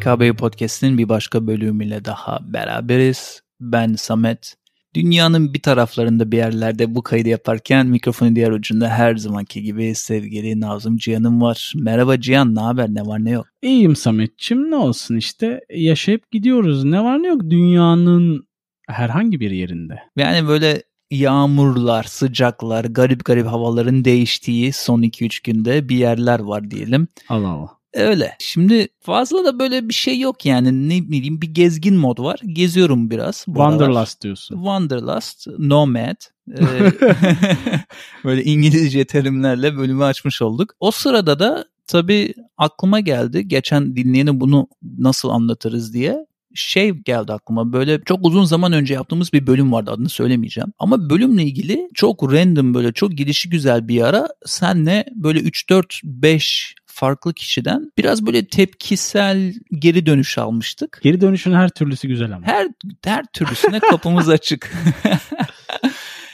PKB Podcast'in bir başka bölümüyle daha beraberiz. Ben Samet. Dünyanın bir taraflarında bir yerlerde bu kaydı yaparken mikrofonu diğer ucunda her zamanki gibi sevgili Nazım Cihan'ım var. Merhaba Cihan ne haber ne var ne yok? İyiyim Sametçim ne olsun işte yaşayıp gidiyoruz. Ne var ne yok dünyanın herhangi bir yerinde. Yani böyle yağmurlar, sıcaklar, garip garip havaların değiştiği son 2-3 günde bir yerler var diyelim. Allah Allah. Öyle. Şimdi fazla da böyle bir şey yok yani ne bileyim bir gezgin mod var. Geziyorum biraz. Wanderlust diyorsun. Wanderlust, Nomad. Ee, böyle İngilizce terimlerle bölümü açmış olduk. O sırada da tabii aklıma geldi. Geçen dinleyene bunu nasıl anlatırız diye şey geldi aklıma böyle çok uzun zaman önce yaptığımız bir bölüm vardı adını söylemeyeceğim. Ama bölümle ilgili çok random böyle çok gidişi güzel bir ara senle böyle 3-4-5 farklı kişiden biraz böyle tepkisel geri dönüş almıştık. Geri dönüşün her türlüsü güzel ama. Her her türlüsüne kapımız açık.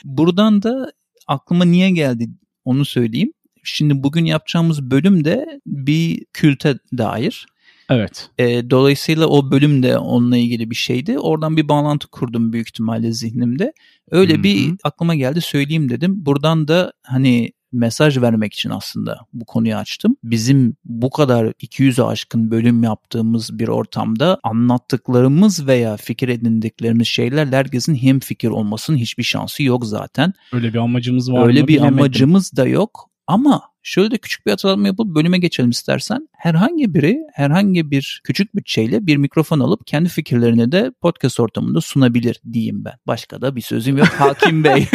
Buradan da aklıma niye geldi onu söyleyeyim. Şimdi bugün yapacağımız bölüm de bir külte dair. Evet. E, dolayısıyla o bölüm de onunla ilgili bir şeydi. Oradan bir bağlantı kurdum büyük ihtimalle zihnimde. Öyle Hı hı. bir aklıma geldi söyleyeyim dedim. Buradan da hani mesaj vermek için aslında bu konuyu açtım. Bizim bu kadar 200'e aşkın bölüm yaptığımız bir ortamda anlattıklarımız veya fikir edindiklerimiz şeylerle herkesin hem fikir olmasının hiçbir şansı yok zaten. Öyle bir amacımız var Öyle mı bir bilemedim. amacımız da yok. Ama şöyle de küçük bir hatırlatma yapıp bölüme geçelim istersen. Herhangi biri herhangi bir küçük bütçeyle bir mikrofon alıp kendi fikirlerini de podcast ortamında sunabilir diyeyim ben. Başka da bir sözüm yok Hakim Bey.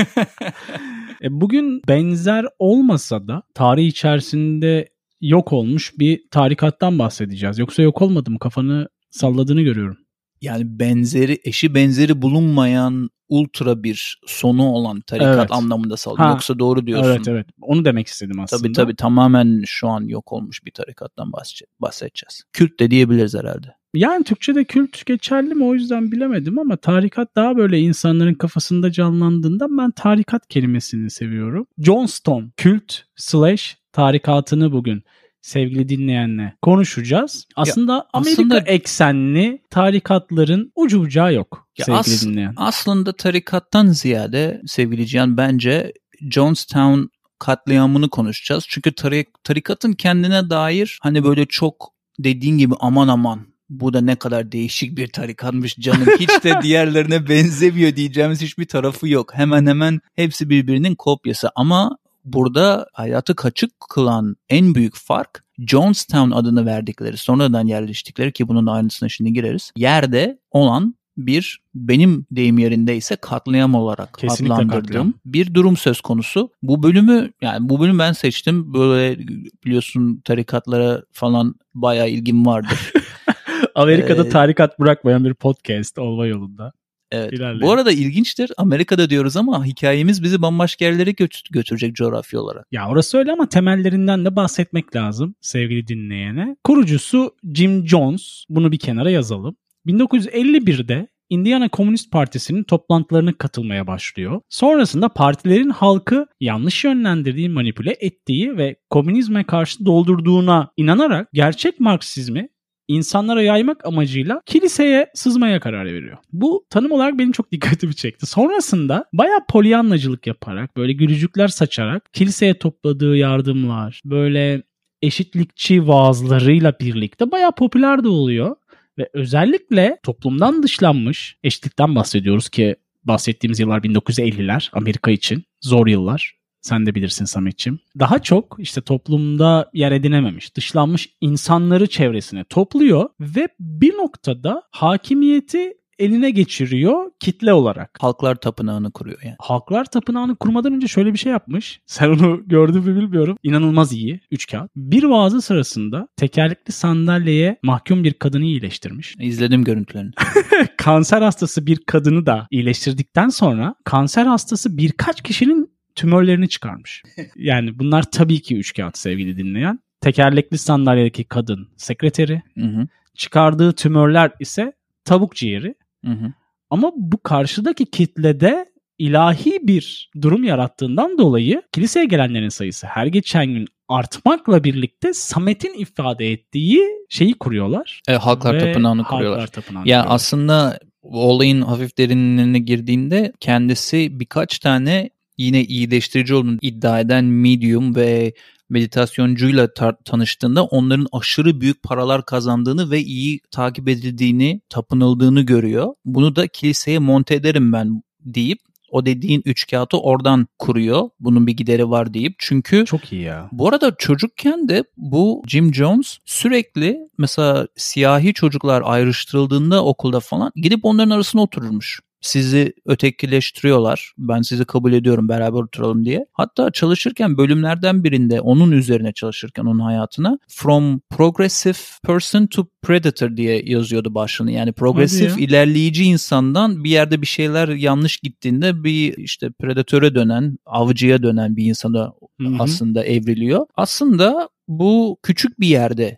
E, bugün benzer olmasa da tarih içerisinde yok olmuş bir tarikattan bahsedeceğiz. Yoksa yok olmadı mı? Kafanı salladığını görüyorum. Yani benzeri eşi benzeri bulunmayan ultra bir sonu olan tarikat Evet. anlamında saldım. Yoksa doğru diyorsun. Evet evet. Onu demek istedim aslında. Tabii tabii tamamen şu an yok olmuş bir tarikattan bahsedece- bahsedeceğiz. Kült de diyebiliriz herhalde. Yani Türkçe'de kült geçerli mi o yüzden bilemedim ama tarikat daha böyle insanların kafasında canlandığında ben tarikat kelimesini seviyorum. Johnston kült slash tarikatını bugün sevgili dinleyenle konuşacağız. Aslında Amerika aslında- eksenli tarikatların ucu bucağı yok Ya sevgili as- dinleyen. Aslında tarikattan ziyade sevgili Cihan bence Jonestown katliamını konuşacağız. Çünkü tari- tarikatın kendine dair hani böyle çok dediğin gibi aman aman bu da ne kadar değişik bir tarikatmış canım hiç de diğerlerine benzemiyor diyeceğimiz hiçbir tarafı yok. Hemen hemen hepsi birbirinin kopyası ama burada hayatı kaçık kılan en büyük fark Jonestown adını verdikleri sonradan yerleştikleri ki bunun aynısına şimdi gireriz. Yerde olan bir benim deyim yerindeyse katliam olarak Kesinlikle adlandırdığım katliam. bir durum söz konusu. Bu bölümü yani bu bölümü ben seçtim. Böyle biliyorsun tarikatlara falan bayağı ilgim vardır. Amerika'da Ee, tarikat bırakmayan bir podcast olma yolunda. Evet. İlerleyin. Bu arada ilginçtir. Amerika'da diyoruz ama hikayemiz bizi bambaşka yerlere götü- götürecek coğrafya olarak. Ya orası öyle ama temellerinden de bahsetmek lazım sevgili dinleyene. Kurucusu Jim Jones. Bunu bir kenara yazalım. 1951'de Indiana Komünist Partisi'nin toplantılarına katılmaya başlıyor. Sonrasında partilerin halkı yanlış yönlendirdiği, manipüle ettiği ve komünizme karşı doldurduğuna inanarak gerçek Marksizmi insanlara yaymak amacıyla kiliseye sızmaya karar veriyor. Bu tanım olarak benim çok dikkatimi çekti. Sonrasında bayağı polyanlacılık yaparak, böyle gülücükler saçarak kiliseye topladığı yardımlar, böyle eşitlikçi vaazlarıyla birlikte bayağı popüler de oluyor. Ve özellikle toplumdan dışlanmış, eşitlikten bahsediyoruz ki bahsettiğimiz yıllar 1950'ler Amerika için zor yıllar. Sen de bilirsin Sametçim. Daha çok işte toplumda yer edinememiş, dışlanmış insanları çevresine topluyor ve bir noktada hakimiyeti eline geçiriyor kitle olarak. Halklar tapınağını kuruyor yani. Halklar Tapınağı'nı kurmadan önce şöyle bir şey yapmış. Sen onu gördün mü bilmiyorum. İnanılmaz iyi. Üç kağıt. Bir vaazı sırasında tekerlekli sandalyeye mahkum bir kadını iyileştirmiş. İzledim görüntülerini. kanser hastası bir kadını da iyileştirdikten sonra kanser hastası birkaç kişinin tümörlerini çıkarmış. Yani bunlar tabii ki üç kağıt sevgili dinleyen. Tekerlekli sandalyedeki kadın sekreteri, Hı hı. çıkardığı tümörler ise tavuk ciğeri. Hı hı. Ama bu karşıdaki kitlede ilahi bir durum yarattığından dolayı kiliseye gelenlerin sayısı her geçen gün artmakla birlikte Samet'in ifade ettiği şeyi kuruyorlar. E, Halklar Tapınağı'nı kuruyorlar. Halklar Tapınağı'nı Ya kuruyorlar. aslında olayın hafif derinlerine girdiğinde kendisi birkaç tane yine iyileştirici olduğunu iddia eden medium ve meditasyоncuyla tar- tanıştığında onların aşırı büyük paralar kazandığını ve iyi takip edildiğini, tapınıldığını görüyor. Bunu da kiliseye monte ederim ben deyip o dediğin üç kağıtı oradan kuruyor. Bunun bir gideri var deyip. Çünkü Çok iyi ya. bu arada çocukken de bu Jim Jones sürekli mesela siyahi çocuklar ayrıştırıldığında okulda falan gidip onların arasına otururmuş. Sizi ötekileştiriyorlar. Ben sizi kabul ediyorum beraber oturalım diye. Hatta çalışırken bölümlerden birinde onun üzerine çalışırken onun hayatına From Progressive Person to Predator diye yazıyordu başlığını. Yani progresif ya. ilerleyici insandan bir yerde bir şeyler yanlış gittiğinde bir işte predatöre dönen, avcıya dönen bir insana Hı hı. aslında evriliyor. Aslında bu küçük bir yerde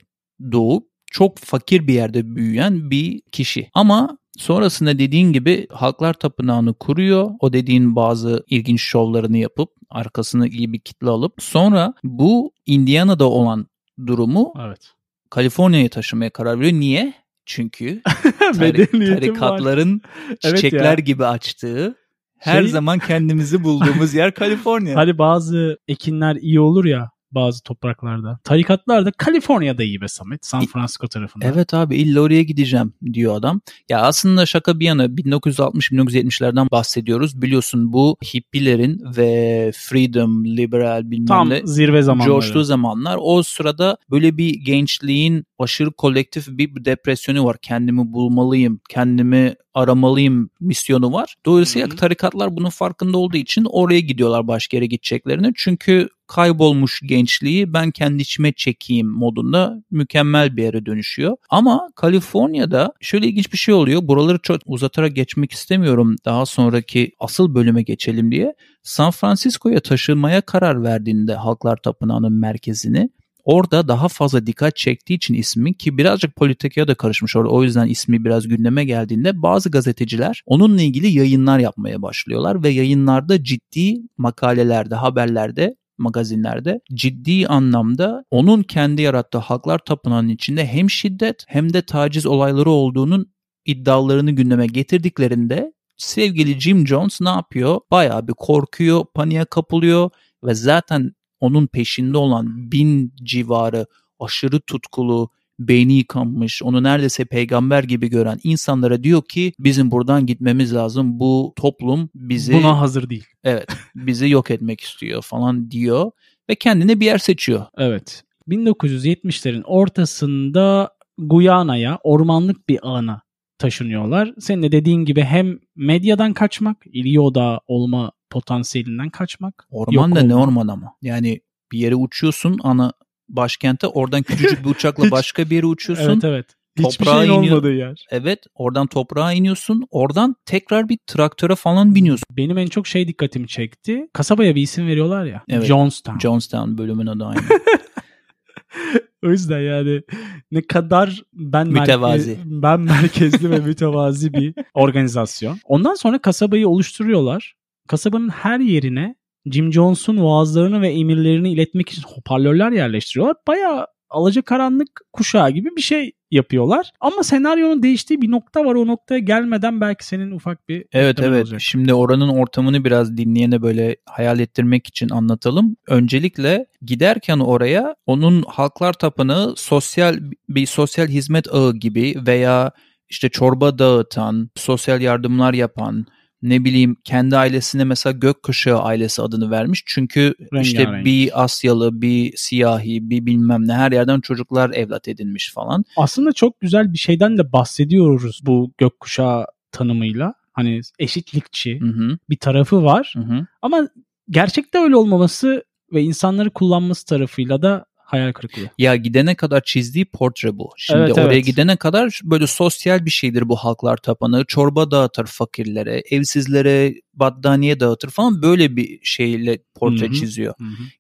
doğup çok fakir bir yerde büyüyen bir kişi. Ama sonrasında dediğin gibi Halklar Tapınağı'nı kuruyor. O dediğin bazı ilginç şovlarını yapıp arkasına iyi bir kitle alıp sonra bu Indiana'da olan durumu Evet. Kaliforniya'ya taşımaya karar veriyor. Niye? Çünkü tarik- tarikatların Evet çiçekler ya. gibi açtığı her Şey- zaman kendimizi bulduğumuz yer Kaliforniya. Hani bazı ekinler iyi olur ya bazı topraklarda. Tarikatlar da Kaliforniya'da iyi be Samet. San Francisco tarafında. Evet abi illa oraya gideceğim diyor adam. Ya aslında şaka bir yana 1960-1970'lerden bahsediyoruz. Biliyorsun bu hippilerin ve freedom, liberal bilmem Tam ne zirve zamanları. coştuğu zamanlar. O sırada böyle bir gençliğin aşırı kolektif bir depresyonu var. Kendimi bulmalıyım, kendimi aramalıyım misyonu var. Dolayısıyla Hı hı. tarikatlar bunun farkında olduğu için oraya gidiyorlar başka yere gideceklerini. Çünkü kaybolmuş gençliği ben kendi içime çekeyim modunda mükemmel bir yere dönüşüyor. Ama Kaliforniya'da şöyle ilginç bir şey oluyor. Buraları çok uzatarak geçmek istemiyorum. Daha sonraki asıl bölüme geçelim diye. San Francisco'ya taşınmaya karar verdiğinde Halklar Tapınağı'nın merkezini orada daha fazla dikkat çektiği için ismi ki birazcık politikaya da karışmış orada o yüzden ismi biraz gündeme geldiğinde bazı gazeteciler onunla ilgili yayınlar yapmaya başlıyorlar ve yayınlarda ciddi makalelerde, haberlerde magazinlerde ciddi anlamda onun kendi yarattığı Halklar Tapınağı'nın içinde hem şiddet hem de taciz olayları olduğunun iddialarını gündeme getirdiklerinde sevgili Jim Jones ne yapıyor? Bayağı bir korkuyor, paniğe kapılıyor ve zaten onun peşinde olan bin civarı aşırı tutkulu, beyni yıkanmış, onu neredeyse peygamber gibi gören insanlara diyor ki bizim buradan gitmemiz lazım. Bu toplum bizi Buna hazır değil. evet bizi yok etmek istiyor falan diyor ve kendine bir yer seçiyor. Evet. 1970'lerin ortasında Guyana'ya, ormanlık bir alana taşınıyorlar. Senin de dediğin gibi hem medyadan kaçmak, ilgi odağı olma potansiyelinden kaçmak. Orman da ne orman ama. Yani bir yere uçuyorsun ana başkente oradan küçücük bir uçakla Hiç- başka bir yere uçuyorsun. Evet evet. Hiçbir şeyin iniyor. olmadığı yer. Evet oradan toprağa iniyorsun. Oradan tekrar bir traktöre falan biniyorsun. Benim en çok şey dikkatimi çekti. Kasabaya bir isim veriyorlar ya. Evet. Jonestown. Jonestown bölümün adı aynı. O yüzden yani ne kadar ben Mütevazi. merke- ben merkezli ve mütevazi bir organizasyon. Ondan sonra kasabayı oluşturuyorlar. Kasabanın her yerine Jim Jones'un vaazlarını ve emirlerini iletmek için hoparlörler yerleştiriyorlar. Bayağı alacakaranlık kuşağı gibi bir şey yapıyorlar. Ama senaryonun değiştiği bir nokta var. O noktaya gelmeden belki senin ufak bir Evet evet. olacak. Şimdi oranın ortamını biraz dinleyene böyle hayal ettirmek için anlatalım. Öncelikle giderken oraya onun Halklar Tapınağı sosyal bir sosyal hizmet ağı gibi veya işte çorba dağıtan, sosyal yardımlar yapan, ne bileyim kendi ailesine mesela Gökkuşağı ailesi adını vermiş. Çünkü işte Rengarenk. bir Asyalı, bir siyahi, bir bilmem ne her yerden çocuklar evlat edinmiş falan. Aslında çok güzel bir şeyden de bahsediyoruz bu gökkuşağı tanımıyla. Hani eşitlikçi Hı hı, bir tarafı var. hı hı. Ama gerçekte öyle olmaması ve insanları kullanması tarafıyla da hayal kırıklığı. Ya gidene kadar çizdiği portre bu. Şimdi Evet, oraya evet. gidene kadar böyle sosyal bir şeydir bu halklar tapanağı. Çorba dağıtır fakirlere, evsizlere battaniye dağıtır falan böyle bir şeyle portre Hı hı. çiziyor.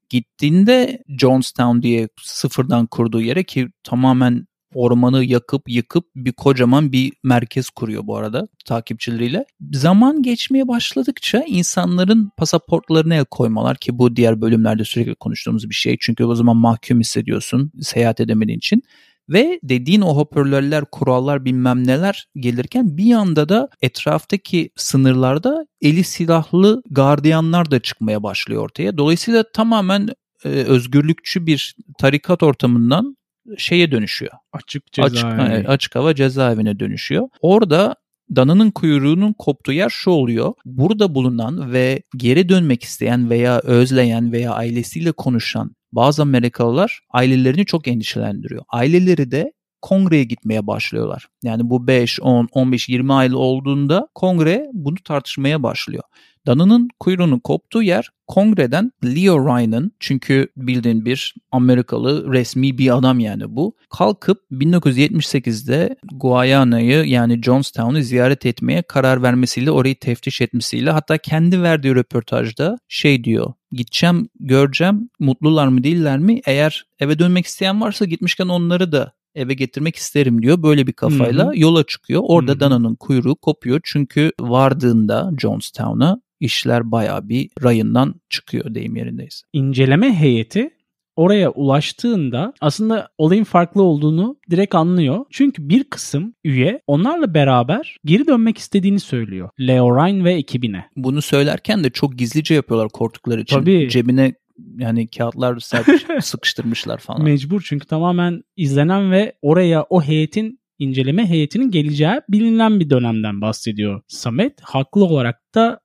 Gittiğinde Jonestown diye sıfırdan kurduğu yere ki tamamen ormanı yakıp yıkıp bir kocaman bir merkez kuruyor bu arada takipçileriyle. Zaman geçmeye başladıkça insanların pasaportlarına koymalar ki bu diğer bölümlerde sürekli konuştuğumuz bir şey. Çünkü o zaman mahkum hissediyorsun seyahat edemediğin için. Ve dediğin o hoparlörler, kurallar bilmem neler gelirken bir yanda da etraftaki sınırlarda eli silahlı gardiyanlar da çıkmaya başlıyor ortaya. Dolayısıyla tamamen e, özgürlükçü bir tarikat ortamından şeye dönüşüyor. Açık cezaevi. Açık, açık hava cezaevine dönüşüyor. Orada dananın kuyruğunun koptuğu yer şu oluyor. Burada bulunan ve geri dönmek isteyen veya özleyen veya ailesiyle konuşan bazı Amerikalılar ailelerini çok endişelendiriyor. Aileleri de kongreye gitmeye başlıyorlar. Yani bu 5, 10, 15, 20 aile olduğunda kongre bunu tartışmaya başlıyor. Dana'nın kuyruğunun koptuğu yer kongreden Leo Ryan'ın çünkü bildiğin bir Amerikalı resmi bir adam yani bu. Kalkıp 1978'de Guayana'yı yani Johnstown'u ziyaret etmeye karar vermesiyle orayı teftiş etmesiyle hatta kendi verdiği röportajda şey diyor gideceğim göreceğim mutlular mı değiller mi eğer eve dönmek isteyen varsa gitmişken onları da eve getirmek isterim diyor. Böyle bir kafayla Hı-hı. yola çıkıyor. Orada Hı-hı. Dana'nın kuyruğu kopuyor. Çünkü vardığında Jonestown'a işler baya bir rayından çıkıyor deyim yerindeyse. İnceleme heyeti oraya ulaştığında aslında olayın farklı olduğunu direkt anlıyor. Çünkü bir kısım üye onlarla beraber geri dönmek istediğini söylüyor. Leo Ryan ve ekibine. Bunu söylerken de çok gizlice yapıyorlar korktukları için. Tabii. Cebine yani kağıtlar sıkıştırmışlar falan. Mecbur çünkü tamamen izlenen ve oraya o heyetin inceleme heyetinin geleceği bilinen bir dönemden bahsediyor Samet. Haklı olarak da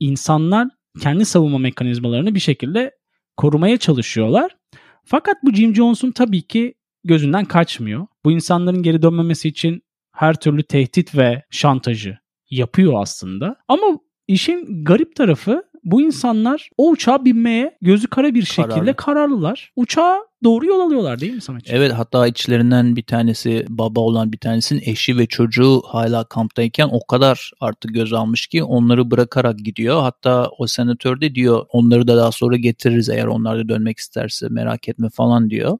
insanlar kendi savunma mekanizmalarını bir şekilde korumaya çalışıyorlar. Fakat bu Jim Jones'un tabii ki gözünden kaçmıyor. Bu insanların geri dönmemesi için her türlü tehdit ve şantajı yapıyor aslında. Ama işin garip tarafı bu insanlar o uçağa binmeye gözü kara bir şekilde Kararlı. kararlılar. Uçağa doğru yol alıyorlar değil mi Samet? Evet hatta içlerinden bir tanesi baba olan bir tanesinin eşi ve çocuğu hala kamptayken o kadar artık göz almış ki onları bırakarak gidiyor. Hatta o senatör de diyor onları da daha sonra getiririz eğer onlar da dönmek isterse merak etme falan diyor.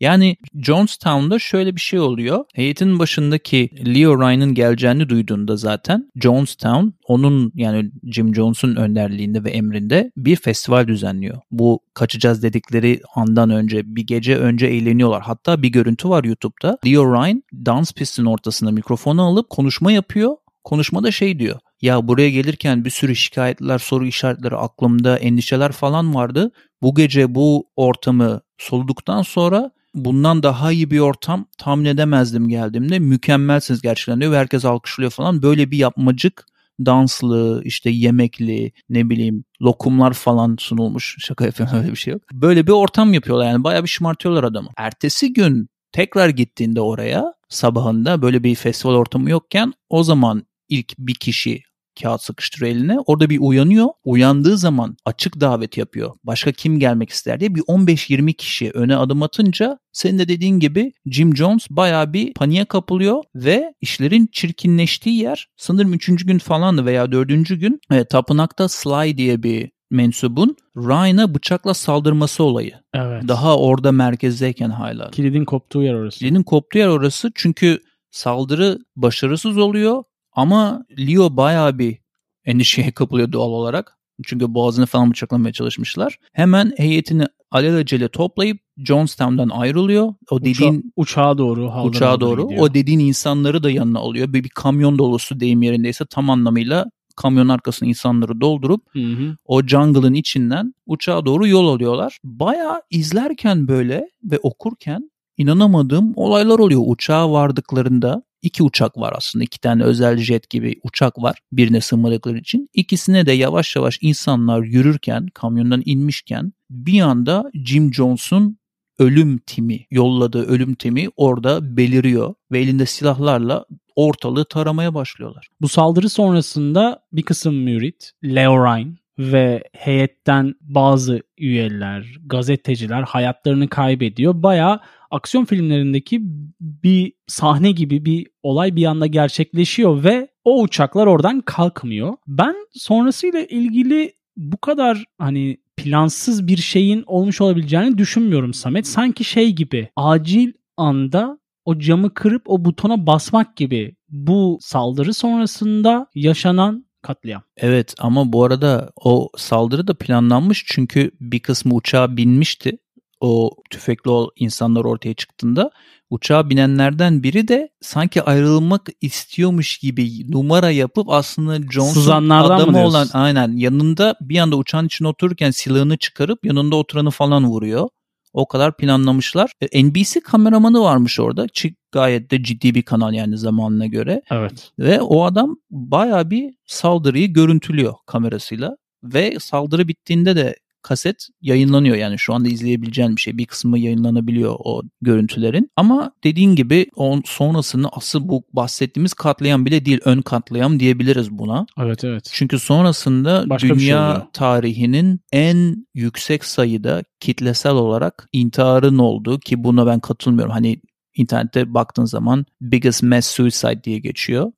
Yani Jonestown'da şöyle bir şey oluyor. Heyetin başındaki Leo Ryan'ın geleceğini duyduğunda zaten Jonestown onun yani Jim Jones'un önderliğinde ve emrinde bir festival düzenliyor. Bu kaçacağız dedikleri andan önce bir gece önce eğleniyorlar. Hatta bir görüntü var YouTube'da. Leo Ryan dans pistinin ortasında mikrofonu alıp konuşma yapıyor. Konuşmada şey diyor. Ya buraya gelirken bir sürü şikayetler, soru işaretleri aklımda, endişeler falan vardı. Bu gece bu ortamı soluduktan sonra bundan daha iyi bir ortam tahmin edemezdim geldiğimde. Mükemmelsiniz gerçekten diyor ve herkes alkışlıyor falan. Böyle bir yapmacık danslı, işte yemekli, ne bileyim lokumlar falan sunulmuş. Şaka yapıyorum öyle bir şey yok. Böyle bir ortam yapıyorlar yani bayağı bir şımartıyorlar adamı. Ertesi gün tekrar gittiğinde oraya sabahında böyle bir festival ortamı yokken o zaman ilk bir kişi kağıt sıkıştırıyor eline. Orada bir uyanıyor. Uyandığı zaman açık davet yapıyor. Başka kim gelmek ister diye bir 15-20 kişi öne adım atınca senin de dediğin gibi Jim Jones baya bir paniğe kapılıyor ve işlerin çirkinleştiği yer sanırım 3. gün falandı veya 4. gün e, tapınakta Sly diye bir mensubun Ryan'a bıçakla saldırması olayı. Evet. Daha orada merkezdeyken hala. Kilidin koptuğu yer orası. Kilidin koptuğu yer orası çünkü saldırı başarısız oluyor ama Leo bayağı bir endişeye kapılıyor doğal olarak. Çünkü boğazını falan bıçaklamaya çalışmışlar. Hemen heyetini alelacele toplayıp Jonestown'dan ayrılıyor. O dediğin Uça, uçağa doğru, uçağa doğru. Gidiyor. O dediğin insanları da yanına alıyor. Bir, bir kamyon dolusu deyim yerindeyse tam anlamıyla kamyon arkasına insanları doldurup hı hı. o jungle'ın içinden uçağa doğru yol alıyorlar. Bayağı izlerken böyle ve okurken inanamadığım olaylar oluyor. Uçağa vardıklarında iki uçak var aslında. iki tane özel jet gibi uçak var birine sığmadıkları için. İkisine de yavaş yavaş insanlar yürürken, kamyondan inmişken bir anda Jim Jones'un ölüm timi, yolladığı ölüm timi orada beliriyor ve elinde silahlarla ortalığı taramaya başlıyorlar. Bu saldırı sonrasında bir kısım mürit, Leo Ryan ve heyetten bazı üyeler, gazeteciler hayatlarını kaybediyor. Baya aksiyon filmlerindeki bir sahne gibi bir olay bir anda gerçekleşiyor ve o uçaklar oradan kalkmıyor. Ben sonrasıyla ilgili bu kadar hani plansız bir şeyin olmuş olabileceğini düşünmüyorum Samet. Sanki şey gibi acil anda o camı kırıp o butona basmak gibi bu saldırı sonrasında yaşanan katliam. Evet ama bu arada o saldırı da planlanmış çünkü bir kısmı uçağa binmişti. O tüfekli o insanlar ortaya çıktığında uçağa binenlerden biri de sanki ayrılmak istiyormuş gibi numara yapıp aslında Johnson adamı olan aynen yanında bir anda uçağın içine otururken silahını çıkarıp yanında oturanı falan vuruyor. O kadar planlamışlar. E, NBC kameramanı varmış orada. Çi- Gayet de ciddi bir kanal yani zamanına göre. Evet. Ve o adam baya bir saldırıyı görüntülüyor kamerasıyla. Ve saldırı bittiğinde de kaset yayınlanıyor. Yani şu anda izleyebileceğin bir şey. Bir kısmı yayınlanabiliyor o görüntülerin. Ama dediğin gibi on, sonrasını asıl bu bahsettiğimiz katliam bile değil. Ön katliam diyebiliriz buna. Evet evet. Çünkü sonrasında Başka şey dünya oluyor. tarihinin en yüksek sayıda kitlesel olarak intiharın olduğu ki buna ben katılmıyorum. Hani internette baktığın zaman biggest mass suicide diye geçiyor.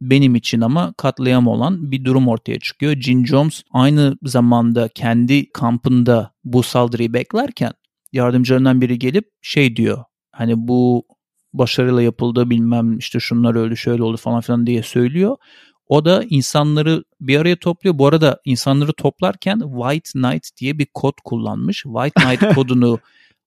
Benim için ama katliam olan bir durum ortaya çıkıyor. Jim Jones aynı zamanda kendi kampında bu saldırıyı beklerken yardımcılarından biri gelip şey diyor. Hani bu başarıyla yapıldı bilmem işte şunlar öldü şöyle oldu falan filan diye söylüyor. O da insanları bir araya topluyor. Bu arada insanları toplarken White Knight diye bir kod kullanmış. White Knight kodunu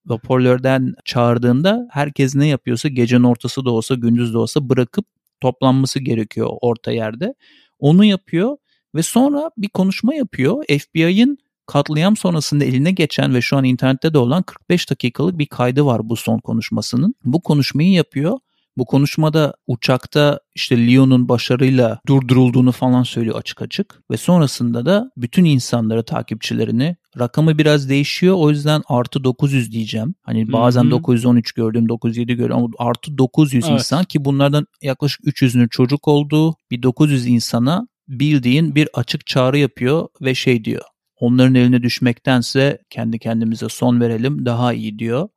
hoparlörden çağırdığında herkes ne yapıyorsa gecenin ortası da olsa gündüz de olsa bırakıp toplanması gerekiyor orta yerde. Onu yapıyor ve sonra bir konuşma yapıyor. FBI'ın katliam sonrasında eline geçen ve şu an internette de olan 45 dakikalık bir kaydı var bu son konuşmasının. Bu konuşmayı yapıyor. Bu konuşmada uçakta işte Leon'un başarıyla durdurulduğunu falan söylüyor açık açık. Ve sonrasında da bütün insanları, takipçilerini rakamı biraz değişiyor. O yüzden artı 900 diyeceğim. Hani bazen Hı hı. 913 gördüm, 907 gördüm ama artı 900 Evet. insan ki bunlardan yaklaşık 300'ünün çocuk olduğu bir 900 insana bildiğin bir açık çağrı yapıyor ve şey diyor. Onların eline düşmektense kendi kendimize son verelim daha iyi diyor.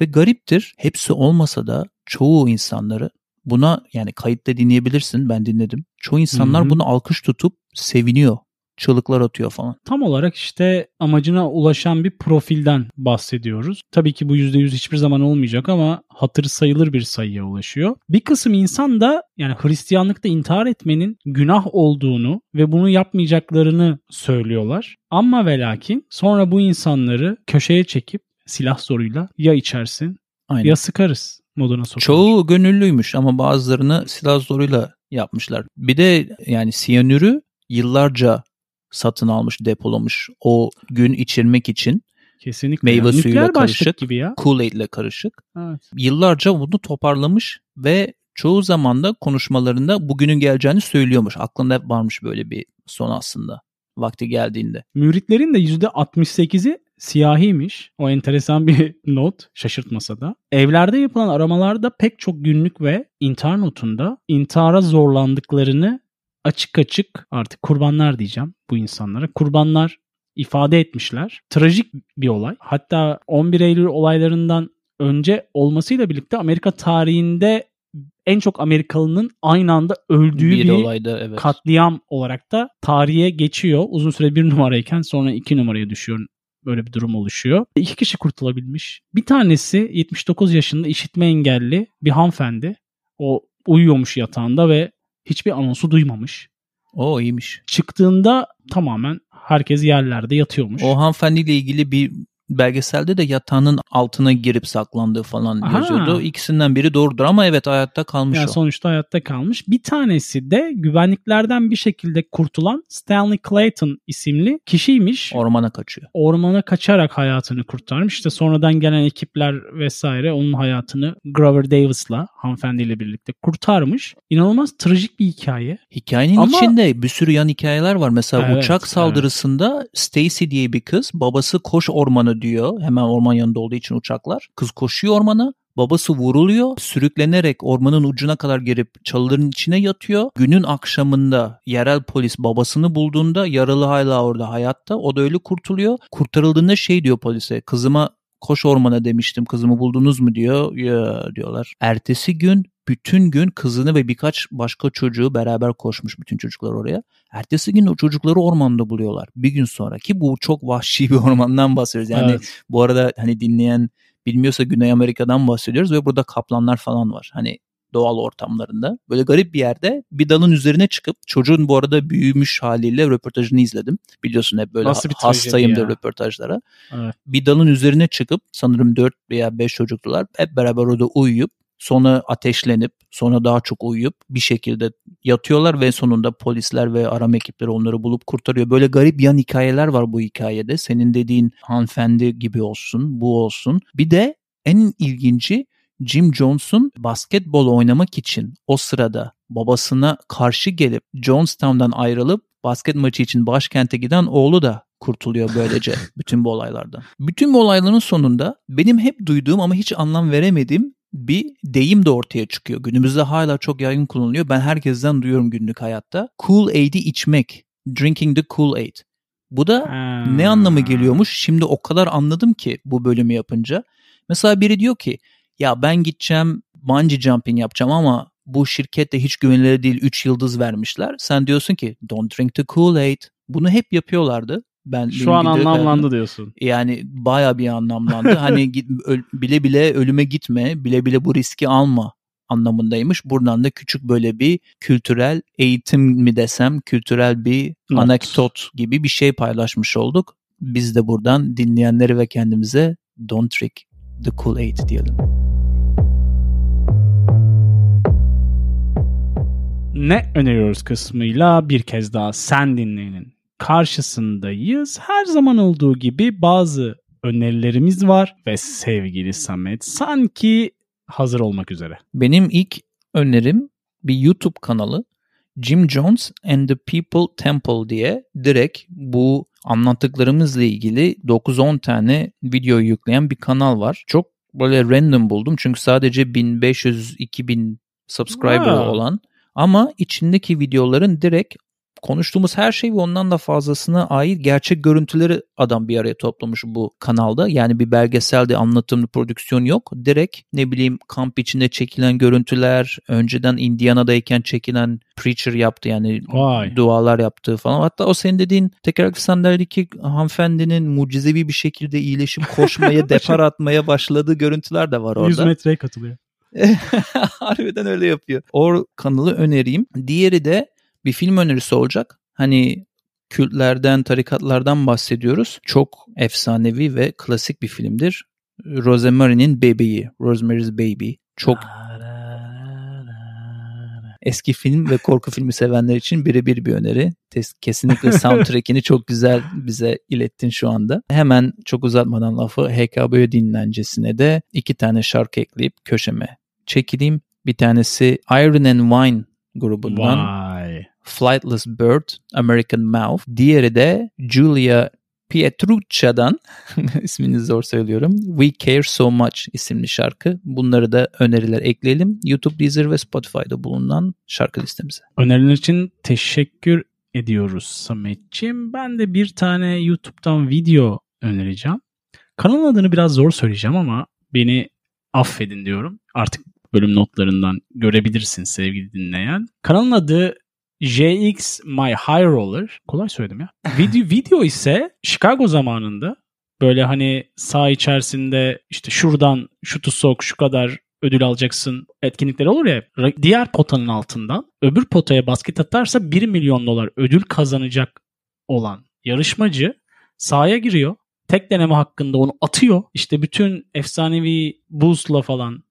Ve gariptir hepsi olmasa da çoğu insanları buna yani kayıtta dinleyebilirsin ben dinledim. Çoğu insanlar bunu alkış tutup seviniyor. Çığlıklar atıyor falan. Tam olarak işte amacına ulaşan bir profilden bahsediyoruz. Tabii ki bu %100 hiçbir zaman olmayacak ama hatırı sayılır bir sayıya ulaşıyor. Bir kısım insan da yani Hristiyanlıkta intihar etmenin günah olduğunu ve bunu yapmayacaklarını söylüyorlar. Ama ve lakin sonra bu insanları köşeye çekip silah zoruyla ya içersin Aynen. ya sıkarız moduna sokulur. Çoğu gönüllüymüş ama bazılarını silah zoruyla yapmışlar. Bir de yani siyanürü yıllarca satın almış, depolamış o gün içirmek için Kesinlikle. meyve ya. suyuyla Nükleer karışık. gibi ya. Kool-Aid ile karışık. Evet. Yıllarca bunu toparlamış ve çoğu zaman da konuşmalarında bugünün geleceğini söylüyormuş. Aklında hep varmış böyle bir son aslında vakti geldiğinde. Müritlerin de %68'i siyahiymiş. O enteresan bir not şaşırtmasa da. Evlerde yapılan aramalarda pek çok günlük ve intihar notunda intihara zorlandıklarını açık açık artık kurbanlar diyeceğim bu insanlara. Kurbanlar ifade etmişler. Trajik bir olay. Hatta 11 Eylül olaylarından önce olmasıyla birlikte Amerika tarihinde en çok Amerikalının aynı anda öldüğü bir, bir, olayda evet. katliam olarak da tarihe geçiyor. Uzun süre bir numarayken sonra iki numaraya düşüyor. Böyle bir durum oluşuyor. İki kişi kurtulabilmiş. Bir tanesi 79 yaşında işitme engelli bir hanımefendi. O uyuyormuş yatağında ve hiçbir anonsu duymamış. O iyiymiş. Çıktığında tamamen herkes yerlerde yatıyormuş. O hanımefendiyle ilgili bir belgeselde de yatağının altına girip saklandığı falan Aha. yazıyordu. İkisinden biri doğrudur ama evet hayatta kalmış yani o. sonuçta hayatta kalmış. Bir tanesi de güvenliklerden bir şekilde kurtulan Stanley Clayton isimli kişiymiş. Ormana kaçıyor. ormana kaçarak hayatını kurtarmış. İşte sonradan gelen ekipler vesaire onun hayatını Grover Davis'la hanımefendiyle birlikte kurtarmış. İnanılmaz trajik bir hikaye. Hikayenin Ama- içinde bir sürü yan hikayeler var. Mesela Evet, uçak evet. saldırısında Stacy diye bir kız babası koş ormanı diyor. Hemen orman yanında olduğu için uçaklar. Kız koşuyor ormana. Babası vuruluyor. Sürüklenerek ormanın ucuna kadar gelip çalıların içine yatıyor. Günün akşamında yerel polis babasını bulduğunda yaralı hala orada hayatta. O da öyle kurtuluyor. Kurtarıldığında şey diyor polise. Kızıma koş ormana demiştim. Kızımı buldunuz mu diyor. Ya diyorlar. Ertesi gün bütün gün kızını ve birkaç başka çocuğu beraber koşmuş bütün çocuklar oraya. Ertesi gün o çocukları ormanda buluyorlar. Bir gün sonra ki bu çok vahşi bir ormandan bahsediyoruz. Yani Evet. bu arada hani dinleyen bilmiyorsa Güney Amerika'dan bahsediyoruz ve burada kaplanlar falan var. Hani doğal ortamlarında. Böyle garip bir yerde bir dalın üzerine çıkıp çocuğun bu arada büyümüş haliyle röportajını izledim. Biliyorsun hep böyle Nasıl bir hastayımdır ya? röportajlara. Evet. Bir dalın üzerine çıkıp sanırım 4 veya 5 çocuklar hep beraber orada uyuyup sonra ateşlenip sonra daha çok uyuyup bir şekilde yatıyorlar ve sonunda polisler ve arama ekipleri onları bulup kurtarıyor. Böyle garip yan hikayeler var bu hikayede. Senin dediğin hanımefendi gibi olsun, bu olsun. Bir de en ilginci Jim Jones'un basketbol oynamak için o sırada babasına karşı gelip Jonestown'dan ayrılıp basket maçı için başkente giden oğlu da kurtuluyor böylece bütün bu olaylardan. Bütün bu olayların sonunda benim hep duyduğum ama hiç anlam veremediğim bir deyim de ortaya çıkıyor. Günümüzde hala çok yaygın kullanılıyor. Ben herkesten duyuyorum günlük hayatta. Cool Aid'i içmek. Drinking the Cool Aid. Bu da Ha. ne anlamı geliyormuş? Şimdi o kadar anladım ki bu bölümü yapınca. Mesela biri diyor ki ya ben gideceğim bungee jumping yapacağım ama bu şirkette hiç güvenilir değil 3 yıldız vermişler. Sen diyorsun ki don't drink the Kool-Aid. Bunu hep yapıyorlardı. Ben Şu an anlamlandı diyorsun. yani baya bir anlamlandı. hani bile bile ölüme gitme, bile bile bu riski alma anlamındaymış. Buradan da küçük böyle bir kültürel eğitim mi desem, kültürel bir Not. anekdot gibi bir şey paylaşmış olduk. Biz de buradan dinleyenleri ve kendimize don't drink the Kool-Aid diyelim. Ne öneriyoruz kısmıyla bir kez daha sen dinleyenin karşısındayız. Her zaman olduğu gibi bazı önerilerimiz var ve sevgili Samet sanki hazır olmak üzere. Benim ilk önerim bir YouTube kanalı Jim Jones and the People Temple diye direkt bu anlattıklarımızla ilgili 9-10 tane video yükleyen bir kanal var. Çok böyle random buldum çünkü sadece 1500-2000 subscriber Wow. olan ama içindeki videoların direkt konuştuğumuz her şey ve ondan da fazlasına ait gerçek görüntüleri adam bir araya toplamış bu kanalda. Yani bir belgeselde anlatım, prodüksiyon yok. Direkt ne bileyim kamp içinde çekilen görüntüler, önceden Indiana'dayken çekilen preacher yaptı yani Vay. dualar yaptığı falan. Hatta o senin dediğin tekerlekli sandalyedeki hanımefendinin mucizevi bir şekilde iyileşip koşmaya, depar atmaya başladığı görüntüler de var orada. 100 metreye katılıyor. Harbiden öyle yapıyor. O kanalı önereyim. Diğeri de bir film önerisi olacak. Hani kültlerden, tarikatlardan bahsediyoruz. Çok efsanevi ve klasik bir filmdir. Rosemary'nin Bebeği, Rosemary's Baby. Çok eski film ve korku filmi sevenler için birebir bir öneri. Kesinlikle soundtrack'ini çok güzel bize ilettin şu anda. Hemen çok uzatmadan lafı HKBO dinlencesine de iki tane şarkı ekleyip köşeme çekileyim. Bir tanesi Iron and Wine grubundan Vay. Flightless Bird, American Mouth. Diğeri de Julia Pietruccia'dan ismini zor söylüyorum. We Care So Much isimli şarkı. Bunları da öneriler ekleyelim. YouTube, Deezer ve Spotify'da bulunan şarkı listemize. Öneriler için teşekkür ediyoruz Sametciğim. Ben de bir tane YouTube'dan video önereceğim. Kanalın adını biraz zor söyleyeceğim ama beni affedin diyorum. Artık bölüm notlarından görebilirsin sevgili dinleyen. Kanalın adı JX My High Roller. Kolay söyledim ya. Video, video ise Chicago zamanında böyle hani saha içerisinde işte şuradan şutu sok şu kadar ödül alacaksın etkinlikleri olur ya diğer potanın altından öbür potaya basket atarsa 1 milyon dolar ödül kazanacak olan yarışmacı sahaya giriyor. Tek deneme hakkında onu atıyor. İşte bütün efsanevi Bulls'la falan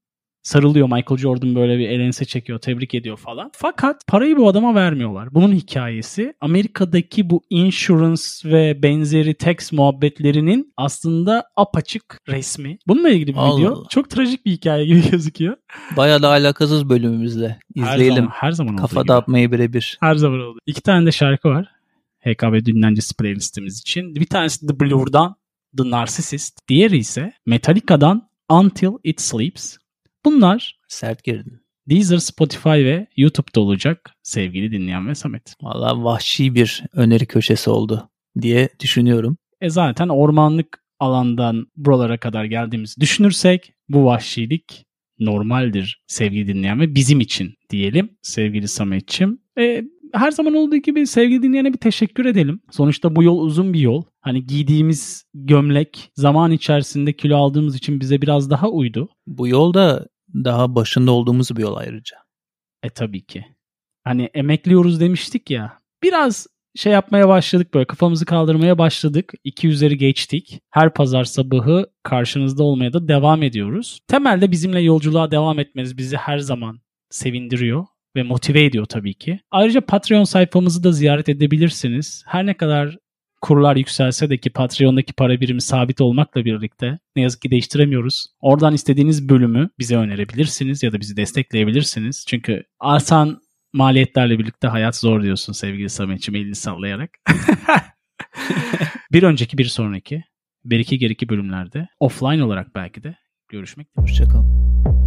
sarılıyor. Michael Jordan böyle bir elense çekiyor, tebrik ediyor falan. Fakat parayı bu adama vermiyorlar. Bunun hikayesi Amerika'daki bu insurance ve benzeri tax muhabbetlerinin aslında apaçık resmi. Bununla ilgili bir Allah video. Allah. Çok trajik bir hikaye gibi gözüküyor. Bayağı da alakasız bölümümüzle. Her İzleyelim. zaman, her zaman Kafa dağıtmayı birebir. Her zaman oldu. İki tane de şarkı var. HKB dinlencesi playlistimiz için. Bir tanesi The Blue'dan The Narcissist. Diğeri ise Metallica'dan Until It Sleeps. Bunlar Sert girdin. Deezer, Spotify ve YouTube'da olacak sevgili dinleyen ve Samet. Valla vahşi bir öneri köşesi oldu diye düşünüyorum. E zaten ormanlık alandan buralara kadar geldiğimizi düşünürsek bu vahşilik normaldir sevgili dinleyen ve bizim için diyelim sevgili Sametçim. E, her zaman olduğu gibi sevgili dinleyene bir teşekkür edelim. Sonuçta bu yol uzun bir yol. Hani giydiğimiz gömlek zaman içerisinde kilo aldığımız için bize biraz daha uydu. Bu yol da daha başında olduğumuz bir yol ayrıca. E tabii ki. Hani emekliyoruz demiştik ya. Biraz şey yapmaya başladık böyle kafamızı kaldırmaya başladık. İki üzeri geçtik. Her pazar sabahı karşınızda olmaya da devam ediyoruz. Temelde bizimle yolculuğa devam etmeniz bizi her zaman sevindiriyor ve motive ediyor tabii ki. Ayrıca Patreon sayfamızı da ziyaret edebilirsiniz. Her ne kadar kurlar yükselse de ki Patreon'daki para birimi sabit olmakla birlikte ne yazık ki değiştiremiyoruz. Oradan istediğiniz bölümü bize önerebilirsiniz ya da bizi destekleyebilirsiniz. Çünkü artan maliyetlerle birlikte hayat zor diyorsun sevgili Samet'ciğim elini sallayarak. bir önceki bir sonraki bir iki geriki bölümlerde offline olarak belki de görüşmek. Hoşçakalın.